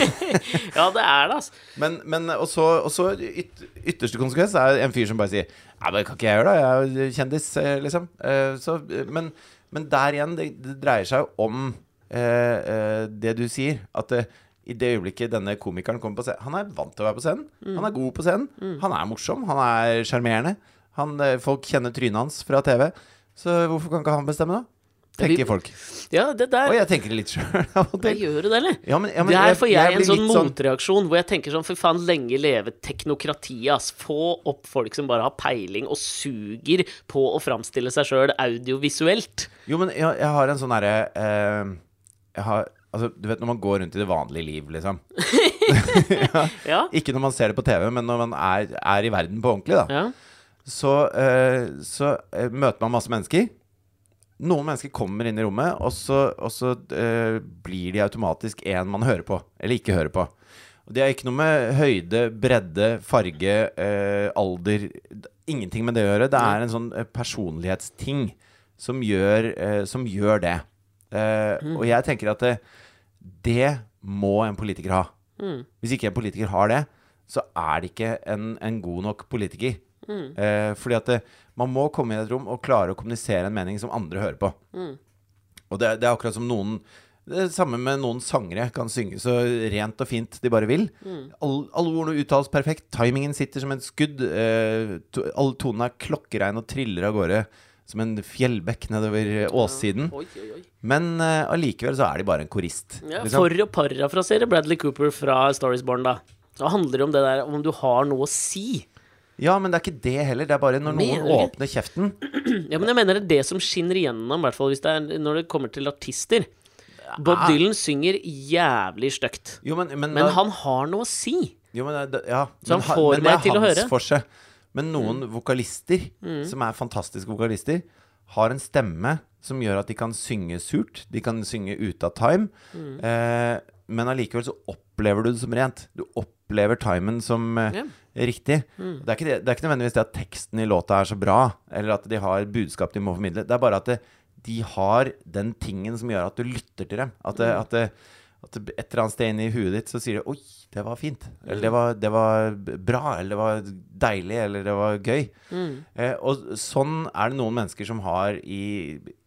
Ja, det er det, altså. men, men og så, og så yt, ytterste konsekvens er en fyr som bare sier Nei, det kan ikke jeg gjøre, da. Jeg er kjendis, eh, liksom. Eh, Så, men, men der igjen, det, det dreier seg jo om eh, det du sier. At eh, i det øyeblikket denne komikeren kommer på scenen Han er vant til å være på scenen. Han er god på scenen. Han er morsom. Han er sjarmerende. Han, Folk kjenner trynet hans fra TV. Så hvorfor kan ikke han bestemme, da? Tenker folk. Ja, det der Og jeg tenker det litt sjøl *laughs* Jeg gjør det, eller? Ja, men, ja, men Der får jeg, en sånn motreaksjon motreaksjon hvor jeg tenker sånn For faen, lenge leve teknokratiet, ass. Få opp folk som bare har peiling og suger på å framstille seg sjøl audiovisuelt. Jo, men jeg, jeg har en sånn herre eh, Jeg har Altså, du vet når man går rundt i det vanlige liv, liksom. *laughs* Ja. *laughs* Ikke når man ser det på TV, men når man er, er i verden på ordentlig, da. ja. Så, eh, så eh, møter man masse mennesker. Noen mennesker kommer inn i rommet, og så, og så uh, blir de automatisk en man hører på, eller ikke hører på. Og Det har ikke noe med høyde, bredde, farge, uh, alder Ingenting med det å gjøre. Det er en sånn eh, personlighetsting som gjør, uh, som gjør det. Mm. Og jeg tenker at det, det må en politiker ha. Hvis ikke en politiker har det, så er det ikke en, en god nok politiker. Eh, fordi at det, man må komme inn i et rom og klare å kommunisere en mening som andre hører på. Og det, det er akkurat som noen Det er samme med noen sangere kan synge så rent og fint de bare vil. Mm. Alle ordene uttales perfekt. Timingen sitter som et skudd. Eh, to, alle tonene er klokkeregn og triller av gårde som en fjellbekk nedover åssiden. Oi, oi, oi. Men eh, allikevel så er de bare en korist. Ja, liksom. for å parafrasere Bradley Cooper fra Stories Born, da. Så handler det om det der om du har noe å si. Ja, men det er ikke det heller. Det er bare når noen Mener åpner kjeften. Ja, men jeg mener det er det som skinner igjennom, i hvert fall hvis det er, når det kommer til artister. Bob Ah. Dylan synger jævlig stygt. Jo, men, men, Men da- han har noe å si. Jo, men det, ja, Så han men ha- får men det er til å hans høre. Mm. forse. Men noen vokalister, som er fantastiske vokalister, har en stemme som gjør at de kan synge surt. De kan synge ute av time. Eh, men allikevel så opplever du det som rent. Du opplever timen som yeah. riktig. riktig. Det, er det, det er ikke nødvendigvis det at teksten i låta er så bra, eller at de har budskap de må formidle. Det er bare at det, de har den tingen som gjør at du lytter til dem. At, det, at, det, at et eller annet sted inni huet ditt så sier det 'oi, det var fint'. Eller det var, det var bra. Eller det var deilig. Eller det var gøy. Eh, og sånn er det noen mennesker som har i,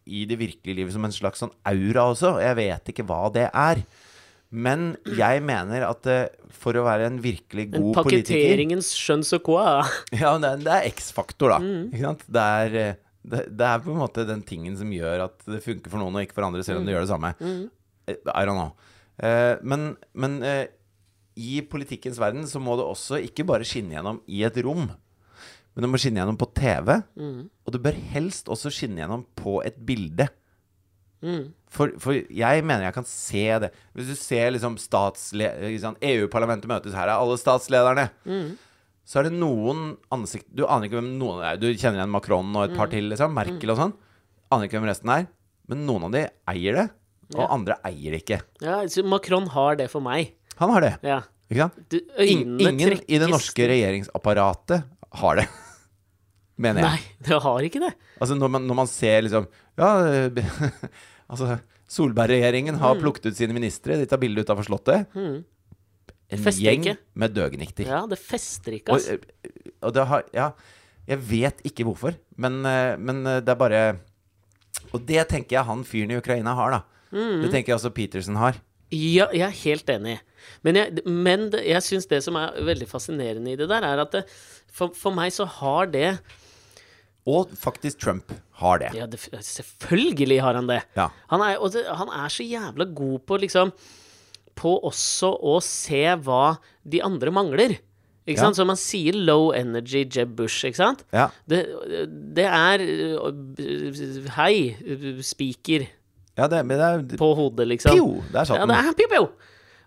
i det virkelige livet som en slags sånn aura også. Jeg vet ikke hva det er. Men jeg mener at eh, for å være en virkelig god politiker paketteringens skjønns *laughs* og quoi. Ja, det er, er X-faktor, da. Ikke sant? Det er, eh, det, det er på en måte den tingen som gjør at det funker for noen og ikke for andre, selv om de gjør det samme. Mm. I don't know. Uh, men men uh, i politikkens verden så må det også ikke bare skinne gjennom i et rom, men det må skinne gjennom på TV. Og det bør helst også skinne gjennom på et bilde. For, for jeg mener jeg kan se det. Hvis du ser liksom liksom, EU-parlamentet møtes, her er alle statslederne. Så er det noen ansikt Du aner ikke hvem noen er. Du kjenner igjen Macron og et par til, liksom. Merkel og sånn. Aner ikke hvem resten er. Men noen av de eier det, og Ja. andre eier det ikke. Ja, så Macron har det for meg. Han har det. Ja. Ikke sant? Du, ingen i det norske regjeringsapparatet har det. *laughs* Mener jeg. Nei, det har ikke det. Altså når man, når man ser liksom Ja, eh, *laughs* altså Solberg-regjeringen Mm. har plukket ut sine ministre. De tar bilde utafor Slottet. En Fester gjeng ikke. med døgnikter. Ja, det fester ikke, altså. Og, og det har Ja, jeg vet ikke hvorfor, men, eh, men eh, det er bare Og det tenker jeg han fyren i Ukraina har, da. Mm. Det tenker jeg også Peterson har. Ja, jeg er helt enig. Men jeg, men syns det som er veldig fascinerende i det der, er at det, for, for meg så har det Og faktisk Trump har det. Ja, det, selvfølgelig har han det. Ja. Han, er, og det, han er så jævla god på liksom På også å se hva de andre mangler. Ikke Ja. sant? Så man sier low energy Jeb Bush, ikke sant? Ja. Det, det er øh, Hei, øh, spiker ja det, men det er på hodet, liksom. Pio! Der satt Ja, den. det er pio, pio.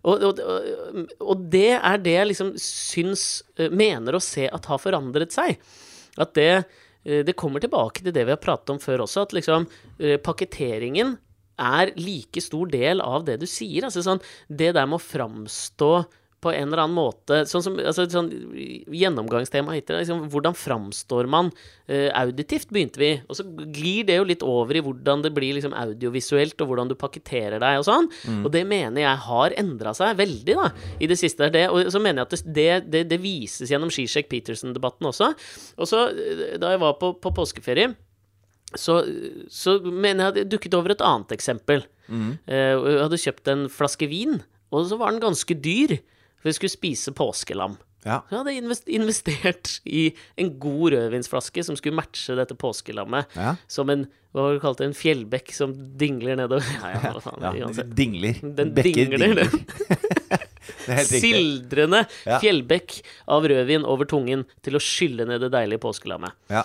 Og, og, og, og det er det jeg liksom syns eh, Mener å se at har forandret seg. At det Det kommer tilbake til det vi har pratet om før også, at liksom pakketteringen er like stor del av det du sier. Altså sånn Det der med å framstå på en eller annen måte Sånn som altså, sånn, Gjennomgangstema heter det. Liksom, hvordan framstår man uh, auditivt, begynte vi. Og så glir det jo litt over i hvordan det blir liksom audiovisuelt, og hvordan du pakketterer deg og sånn. Og det mener jeg har endra seg veldig da, i det siste. Det, og så mener jeg at det, det, det vises gjennom Zizek Peterson-debatten også. Og så, eh, da jeg var på, på påskeferie så, så mener jeg at det dukket over et annet eksempel. Mm. Uh, jeg hadde kjøpt en flaske vin, og så var den ganske dyr. For jeg skulle spise påskelam. Ja. Jeg hadde invest- investert i en god rødvinsflaske som skulle matche dette påskelammet. Ja. Som en hva var det kalt, en fjellbekk som dingler nedover. *laughs* Ja, ja, hva faen, Ja, dingler. Den Bekker dingler, *laughs* den. Er helt riktig. Sildrende fjellbekk av rødvin over tungen til å skylle ned det deilige påskelammet. Ja.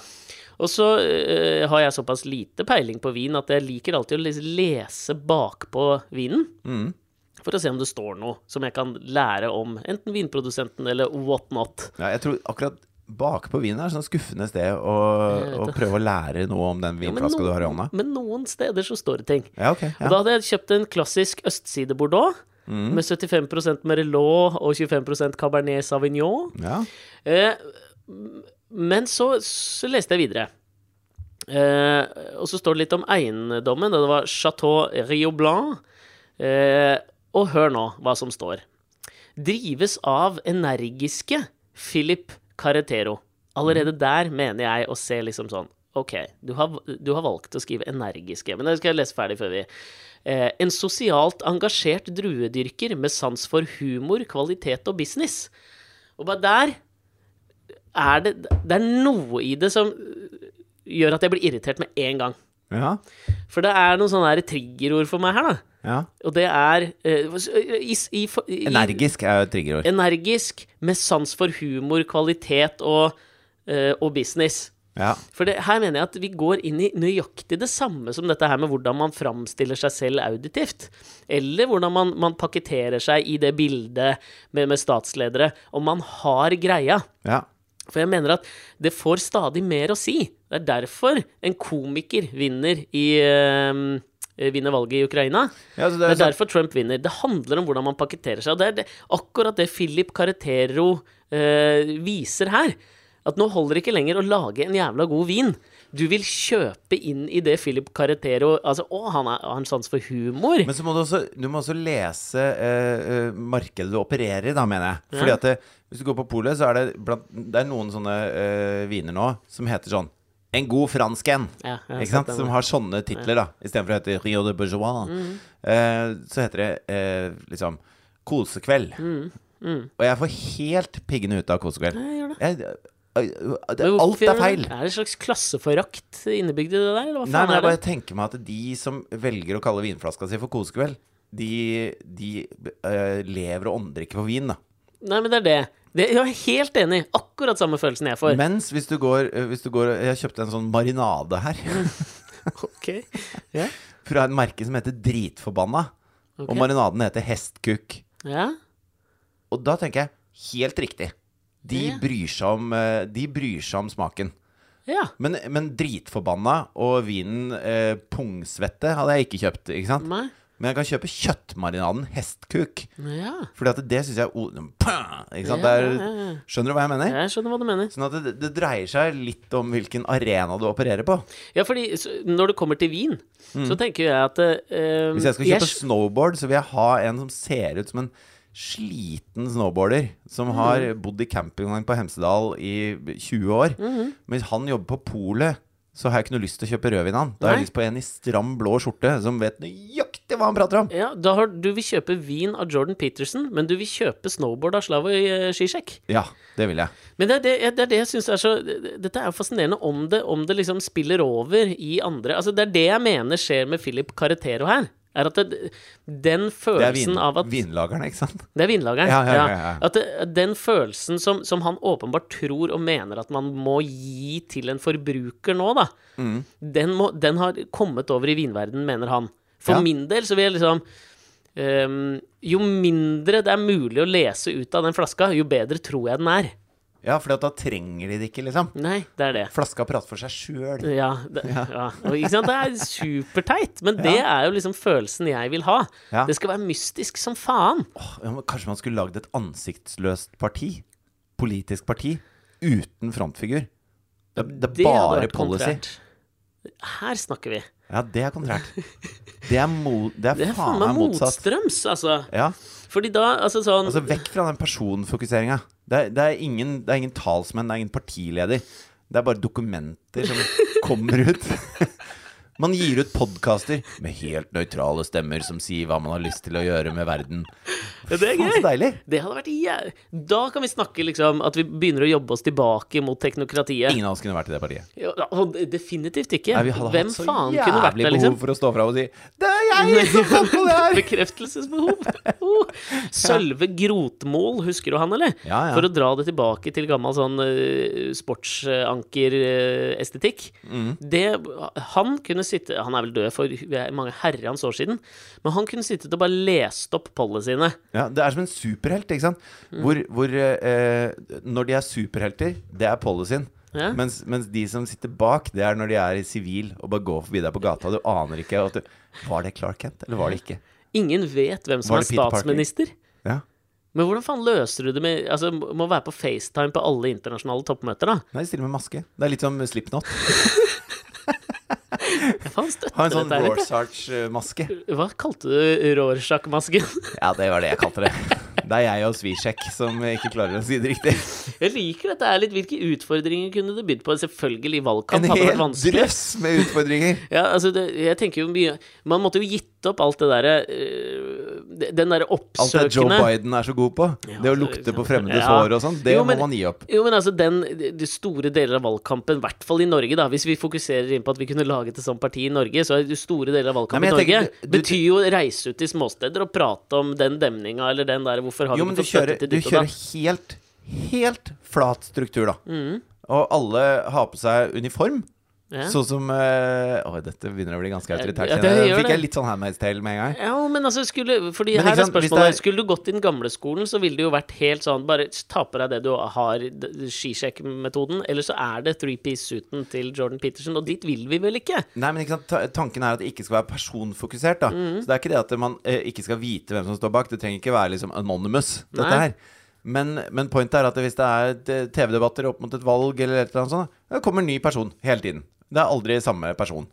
Og så uh, har jeg såpass lite peiling på vin at jeg liker alltid å lese bakpå vinen. Mm. For å se om det står noe som jeg kan lære om enten vinprodusenten eller what not. ja, jeg tror akkurat bakpå vinen er et sånn skuffende sted å, å prøve å lære noe om den Ja, du har i hånda. Men noen steder så står det ting. Ja, ok. Og da hadde jeg kjøpt en klassisk østside Bordeaux. Mm. Med 75% Merlot og 25% Cabernet Sauvignon. ja. Eh, men så, så leste jeg videre. Eh, og så står det litt om eiendommen. Det var Chateau Rio Blanc. Eh, og hør nå hva som står. Drives av energiske Philip Carretero. Allerede der mener jeg å se liksom sånn Ok, du har, du har valgt å skrive energiske, men det skal jeg lese ferdig før vi eh, En sosialt engasjert druedyrker med sans for humor, kvalitet og business. Og bare der er det Det er noe i det som gjør at jeg blir irritert med en gang. Ja. For det er noen sånne triggerord for meg her, da. ja. Og det er uh, i, i, i, Energisk er jo et triggerord. Energisk, med sans for humor, kvalitet og, uh, og business. Ja. For det, her mener jeg at vi går inn i nøyaktig det samme som dette her med hvordan man framstiller seg selv auditivt. Eller hvordan man, man pakketterer seg i det bildet med, med statsledere. Om man har greia. ja. For jeg mener at det får stadig mer å si. Det er derfor en komiker vinner i eh, vinner valget i Ukraina. Ja, det, Det det er er derfor Trump vinner. Det handler om hvordan man pakketterer seg. Og det er det, akkurat det Philip Carretero eh, viser her. At nå holder det ikke lenger å lage en jævla god vin. Du vil kjøpe inn i det Philip Carretero Altså, å, han er- har en sans for humor. Men så må du også, du må også lese eh, eh, markedet du opererer i, da, mener jeg. Fordi Ja. at det, Hvis du går på polet, så er det, blant, det er noen sånne eh, viner nå som heter sånn En god fransk en. Ja, Ikke sant? Som har sånne titler, da. Istedenfor å hete Rio de Bourgeois. Mm. Eh, så heter det eh, liksom Kosekveld. Mm, Og jeg får helt piggene ut av kosekveld. Jeg. Jeg, eh, det, Men alt er feil. Er det en slags klasseforakt innebygd i det der, Nei, men jeg bare tenker meg at de som velger å kalle vinflaska si for kosekveld, de, de uh, lever og ånder ikke for vin, da. Nei, men det er det. Det. Jeg er helt enig. Akkurat samme følelsen jeg får. Mens hvis du går, eh, hvis du går Jeg kjøpte en sånn marinade her *laughs* Ok. Ja. fra et merke som heter Dritforbanna. Okay. Og marinaden heter Hestkuk. ja. Og da tenker jeg helt riktig. De Ja. bryr seg om, eh, de bryr seg om smaken. Ja. Men, men dritforbanna og vinen eh, pungsvette hadde jeg ikke kjøpt. Ikke sant? Nei. Men jeg kan kjøpe kjøttmarinaden Hestkuk. Ja. Fordi at det syns jeg Ikke sant? Er, ja. skjønner du hva jeg mener? Jeg skjønner hva du mener. Sånn at det, det dreier seg litt om hvilken arena du opererer på. Ja, fordi når det kommer til vin, så tenker jeg at uh, Hvis jeg skal kjøpe jeg- snowboard, så vil jeg ha en som ser ut som en sliten snowboarder som har bodd i campingvogn på Hemsedal i 20 år. Men Mens han jobber på polet, så har jeg ikke noe lyst til å kjøpe rødvin av han. Da har jeg lyst på en i stram blå skjorte som vet nøyaktig hva han prater om. ja, da har, Du vil kjøpe vin av Jordan Peterson, men du vil kjøpe snowboard av Slavoj Zizek. Ja, det vil jeg. Men det er det, det, er det jeg syns er så Dette er jo fascinerende om det, om det liksom spiller over i andre Altså, det er det jeg mener skjer med Philip Carretero her. Er at det, den Det er følelsen vin, av at Vinlageren, ikke sant? Det er vinlageren. Ja, ja, ja, ja. At det, den følelsen som, som han åpenbart tror og mener at man må gi til en forbruker nå, da, Mm. den, må, den har kommet over i vinverden, mener han. For min del så vil jeg liksom um, Jo mindre det er mulig å lese ut av den flaska, jo bedre tror jeg den er. Ja, for da trenger de det ikke, liksom. Nei, det er det. Flaska prater for seg sjøl. Ja, det, ja. Og, ikke sant? det er superteit, men det er jo liksom følelsen jeg vil ha. Ja. Det skal være mystisk som faen. Ja, men Kanskje man skulle lagd et ansiktsløst parti? Politisk parti? Uten frontfigur? Det, det er bare policy. kontrært. Her snakker vi. Ja, det er kontrært. Det er, mo, det er, Det er faen meg motsatt. motstrøms, altså. Ja, Fordi da, altså sånn altså Vekk fra den personfokuseringa. Det, er- det, er ingen, det er ingen talsmenn, det er ingen partileder. Det er bare dokumenter som *laughs* kommer ut. *laughs* Man gir ut podkaster med helt nøytrale stemmer som sier hva man har lyst til å gjøre med verden. Det er gøy. deilig! Det hadde vært jæv... Da kan vi snakke liksom at vi begynner å jobbe oss tilbake mot teknokratiet. Ingen av oss kunne vært i det partiet. Ja, definitivt ikke. Nei, vi hadde Hvem hatt så faen kunne vært jævlig der, behov liksom? for å stå fram og si 'Det er jeg som *laughs* fant på det her!' Bekreftelsesbehov. *laughs* Oh. Sølve Grotmål, husker du han, eller? Ja, ja. For å dra det tilbake til gammel sånn uh, sportsankerestetikk. Mm. Det Han kunne sitte Han er vel død for mange herrens år siden, men han kunne sittet og bare lest opp policyene. Ja, det er som en superhelt, ikke sant? Hvor, hvor eh, Når de er superhelter, det er policyen. Ja. Mens, mens de som sitter bak, det er når de er i sivil og bare går forbi deg på gata. Du aner ikke du, Var det Clark Kent, eller var det ikke? Ingen vet hvem som er statsminister. Ja. Men hvordan faen løser du det med Altså, må være på FaceTime på alle internasjonale toppmøter, da? Nei, stille med maske. Det er litt som Slipknot. *laughs* *laughs* Støtter Ha en sånn. Rorschach-maske. Hva kalte du Rorschach-masken? *laughs* Ja, det var det jeg kalte det. Det er jeg og Svisjek som ikke klarer å si det riktig. Jeg liker dette er litt. Hvilke utfordringer kunne du bydd på? Selvfølgelig, valgkamp hadde vært vanskelig hel vanskelig. drøss med utfordringer. *laughs* Ja, altså, det, jeg tenker jo mye Man måtte jo gitt opp alt det derre øh, Den derre Alt det Joe Biden er så god på. Ja, Det å lukte på fremmedes ja. hår og sånn, det Jo, må man gi opp. Jo, men altså, den de store deler av valgkampen, i hvert fall i Norge, da Hvis vi fokuserer inn på at vi kunne laget et sånt parti i Norge, så det store deler av valgkampen i Norge tenker- du- betyr jo å reise ut til småsteder og prate om den demninga eller den der Hvorfor har Jo, du ikke fått støtte til ditt og kjører helt, helt flat struktur, da. Mm. Og alle har på seg uniform. Ja. Sånn som øh, Oi, dette begynner å bli ganske autoritært. Ja, det fikk det. jeg litt sånn Handmaid's Tale med en gang. Ja, men altså skulle Fordi Men her er spørsmålet er- Skulle du gått i den gamle skolen, så ville det jo vært helt sånn Bare ta på deg det du har, skisjekkmetoden, eller så er det three-piece-suiten til Jordan Peterson, og dit vil vi vel ikke? Nei, men ikke sant, Tanken er at det ikke skal være personfokusert. da Mm. Så det er ikke det at man eh, ikke skal vite hvem som står bak. Det trenger ikke være liksom anonymous, dette Nei. her. Men, men pointet er at hvis det er eh, TV-debatter opp mot et valg, eller et eller annet sånt, det kommer en ny person hele tiden. Det er aldri samme person.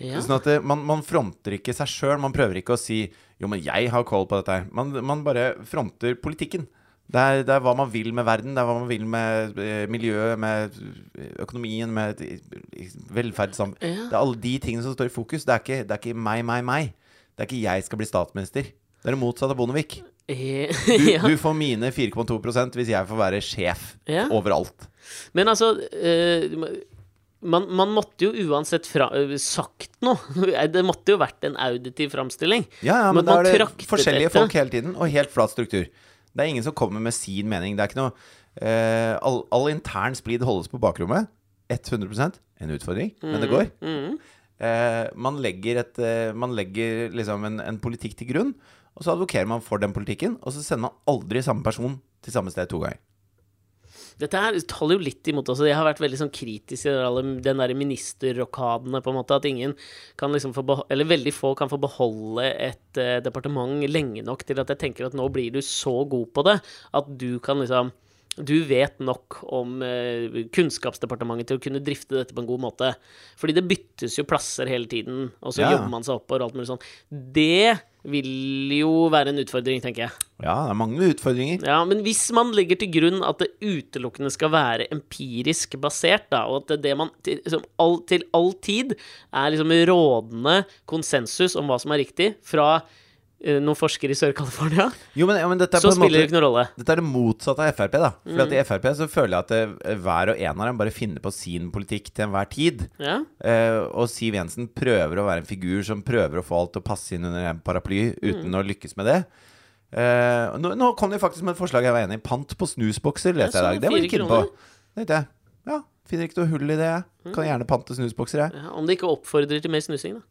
Ja. Sånn at det, man, man fronter ikke seg sjøl. Man prøver ikke å si 'jo, men jeg har koll på dette her'. Man, man bare fronter politikken. Det er, det er hva man vil med verden, det er hva man vil med eh, miljøet, med eh, økonomien, med velferdssamfunn Ja. Det er alle de tingene som står i fokus. Det er, ikke, det er ikke meg, meg, meg. Det er ikke jeg skal bli statsminister. Det er det motsatte av Bondevik. Eh, Du, *laughs* ja. du får mine 4,2% hvis jeg får være sjef Ja. overalt. Men altså eh, man, man måtte jo uansett fra, eh, sagt noe. *laughs* Det måtte jo vært en auditiv framstilling. Ja, ja, men, Men da er det forskjellige dette. folk hele tiden, og helt flat struktur. Det er ingen som kommer med sin mening. Det er ikke noe eh, all, all intern splid holdes på bakrommet. 100% En utfordring, men det går. Mm. Eh, man legger, et, eh, man legger liksom en, en politikk til grunn, og så advokerer man for den politikken, og så sender man aldri samme person til samme sted to ganger. Dette her taler jo litt imot også. Jeg har vært veldig sånn kritisk til den der ministerrokadene, på en måte. At ingen kan liksom få Eller veldig få kan få beholde et uh, departement lenge nok til at jeg tenker at nå blir du så god på det at du kan liksom du vet nok om eh, Kunnskapsdepartementet til å kunne drifte dette på en god måte. Fordi det byttes jo plasser hele tiden, og så Ja. jobber man seg oppover og alt mulig sånn. Det vil jo være en utfordring, tenker jeg. Ja, det er mange utfordringer. Ja, men hvis man legger til grunn at det utelukkende skal være empirisk basert, da, og at det, det man til, liksom, all, til all tid er liksom rådende konsensus om hva som er riktig, fra noen forskere i Sør-California, ja, så spiller det ikke noen rolle. Dette er det motsatte av Frp. da For Mm. at I Frp så føler jeg at det, hver og en av dem bare finner på sin politikk til enhver tid. Ja, Eh, og Siv Jensen prøver å være en figur som prøver å få alt til å passe inn under en paraply uten Mm. å lykkes med det. Eh, nå, nå kom de faktisk med et forslag jeg var enig i. Pant på snusbokser, leste jeg i dag. Det var jeg keen på. Det tenkte jeg. Ja, finner ikke noe hull i det. jeg. Kan gjerne pante snusbokser, jeg. ja, Om det ikke oppfordrer til mer snusing, da.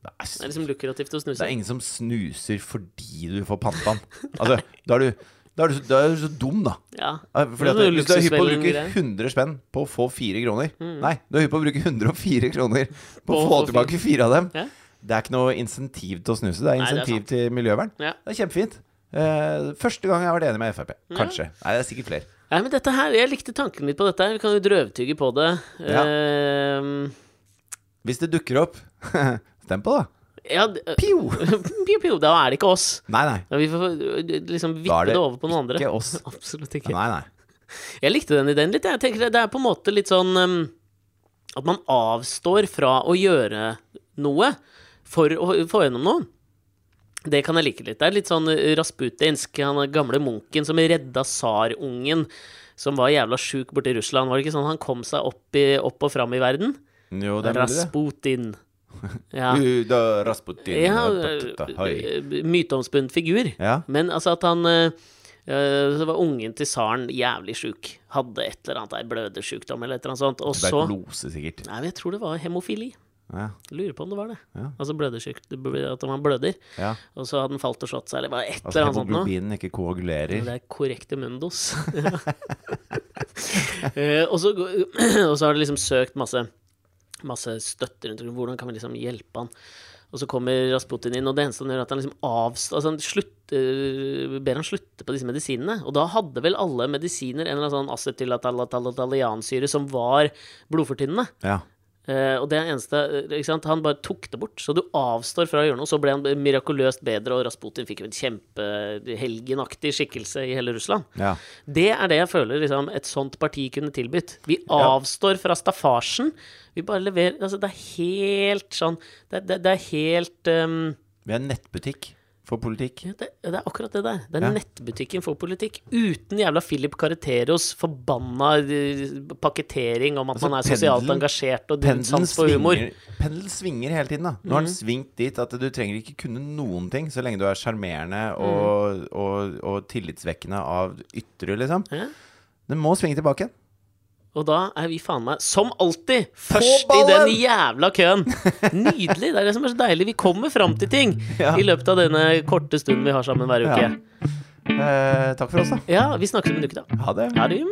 Det Det er liksom lukrativt å snuse. det er ingen som snuser fordi du får panta. Altså, da er du, da er du, så, da er du så dum, da. Ja. Ja, Fordi at er Hvis du er hypp på å bruke luksusvelgere. 100 spenn på å få fire kroner Nei, du er hypp på å bruke 104 kroner på På å få tilbake fire av dem. Ja. Det er ikke noe insentiv til å snuse. Det er Nei, det er insentiv til miljøvern. Ja. Det er kjempefint. Uh, første gang jeg har vært enig med Frp. Kanskje. Nei, det er sikkert flere. Nei, men dette her, Jeg likte tanken litt på dette. her Vi kan jo drøvtygge på det. Ja. Uh, Hvis det dukker opp, *laughs* stem på, da. ja, Pio! Pio, pio, da er det ikke oss. Nei, nei. Ja, vi får liksom Da vippe det, det over på noen andre. Ikke oss. *laughs* Absolutt ikke. Nei, nei. Jeg likte den ideen litt. Jeg tenker det- er på en måte litt sånn um, At man avstår fra å gjøre noe for å få gjennom noe. Det kan jeg like litt. Det er litt sånn uh, rasputinsk. Han gamle munken som redda tsarungen som var jævla sjuk borti Russland. Var det ikke sånn han kom seg opp, i, opp og fram i verden? Jo, det er mulig, det. *laughs* Ja. Uda Rasputin. ja Patata, hoi. øh, myteomspunnet figur. Ja. Men altså at han Så var ungen til tsaren jævlig sjuk. Hadde et eller annet der, blødersjukdom eller et eller annet sånt. Og så Tuberkulose, sikkert. Nei, jeg tror det var hemofili. Ja. Lurer på om det var det. Ja. Altså blødersjuk, at man bløder. ja. Og så hadde han falt og slått seg, eller et Altså eller annet sånt noe. hemoglobinen ikke koagulerer. Det er korrekte mundos. *laughs* Eh, og, så, *clears throat* og så har de liksom søkt masse, masse støtte rundt. Hvordan kan vi liksom hjelpe han? Og så kommer Rasputin inn, og det eneste han gjør, er at han liksom avst... Altså han slutter, ber han slutte på disse medisinene. Og da hadde vel alle medisiner en eller annen sånn acetylataliansyre som var blodfortynnende. Ja. Eh, og det eneste eh? Han bare tok det bort. Så du avstår fra å gjøre noe. Så ble han mirakuløst bedre, og Rasputin fikk jo en kjempehelgenaktig skikkelse i hele Russland. ja. Det er det jeg føler liksom, et sånt parti kunne tilbudt. Vi avstår fra staffasjen. Vi bare leverer Altså, det er helt sånn Det, det, det er helt um, Vi er en nettbutikk for politikk. ja, det, det er akkurat det der. Det er Ja. nettbutikken for politikk. Uten jævla Philip Carreteros forbanna eh, pakketering om at Altså, man er sosialt pendelen- engasjert og sans for humor. Pendelen svinger hele tiden. da Nå har den svingt dit at du trenger ikke kunne noen ting så lenge du er sjarmerende og, og, og tillitsvekkende av ytre, liksom. Ja. Den må svinge tilbake. Og da er vi faen meg, som alltid, først i den jævla køen. Nydelig. Det er det som er så deilig. Vi kommer fram til ting Ja. i løpet av denne korte stunden vi har sammen hver uke. Eh, takk for oss, da. Ja, vi snakkes om en uke, da. Ha det. Ha det.